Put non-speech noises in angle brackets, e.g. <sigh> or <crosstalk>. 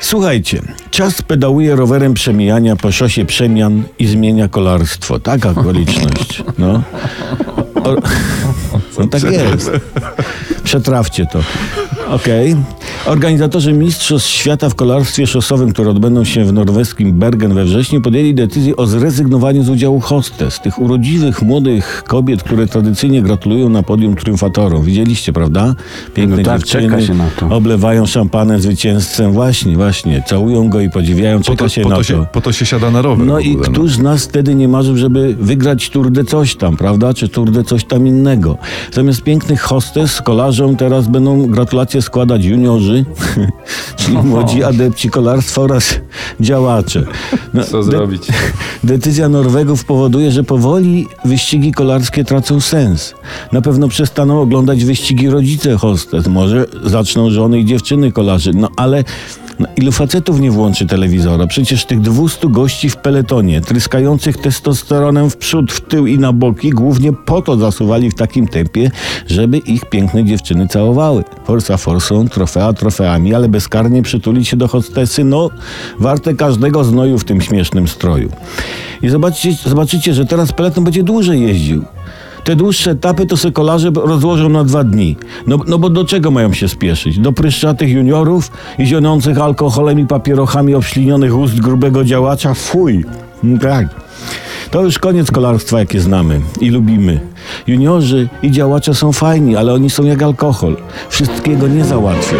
Słuchajcie, czas pedałuje rowerem przemijania po szosie przemian i zmienia kolarstwo. Taka okoliczność. No. O, no tak jest. Przetrawcie to. Okej. Organizatorzy Mistrzostw Świata w kolarstwie szosowym, które odbędą się w norweskim Bergen we wrześniu, podjęli decyzję o zrezygnowaniu z udziału hostes, tych urodziwych, młodych kobiet, które tradycyjnie gratulują na podium triumfatorom. Widzieliście, prawda? Piękne No tak, dziewczyny się na to. oblewają szampanem zwycięzcę. Właśnie, właśnie. Całują go i podziwiają. Po Czeka to, się na to się, po to się siada na rower. No i ogóle, któż z nas wtedy nie marzył, żeby wygrać Tour de coś tam, prawda? Czy Tour de coś tam innego. Zamiast pięknych hostes, kolarzom teraz będą gratulacje składać juniorzy, <laughs> czyli młodzi adepci kolarstwa oraz działacze. No, Co de- zrobić? <laughs> Decyzja Norwegów powoduje, że powoli wyścigi kolarskie tracą sens. Na pewno przestaną oglądać wyścigi rodzice hostes, może zaczną żony i dziewczyny kolarzy, no ale no, ilu facetów nie włączy telewizora? Przecież tych 200 gości w peletonie, tryskających testosteronem w przód, w tył i na boki, głównie po to zasuwali w takim tempie, żeby ich piękne dziewczyny całowały. Forsa forsą, trofea trofeami, ale bezkarnie przytulić się do hostesy, no warte każdego znoju w tym śmiesznym stroju. I zobaczycie, zobaczycie, że teraz peleton będzie dłużej jeździł. Te dłuższe etapy to se kolarze rozłożą na dwa dni. No, no bo do czego mają się spieszyć? Do pryszczatych juniorów i zionących alkoholem i papierochami obślinionych ust grubego działacza? Fuj! Tak. To już koniec kolarstwa, jakie znamy i lubimy. Juniorzy i działacze są fajni, ale oni są jak alkohol. Wszystkiego nie załatwią.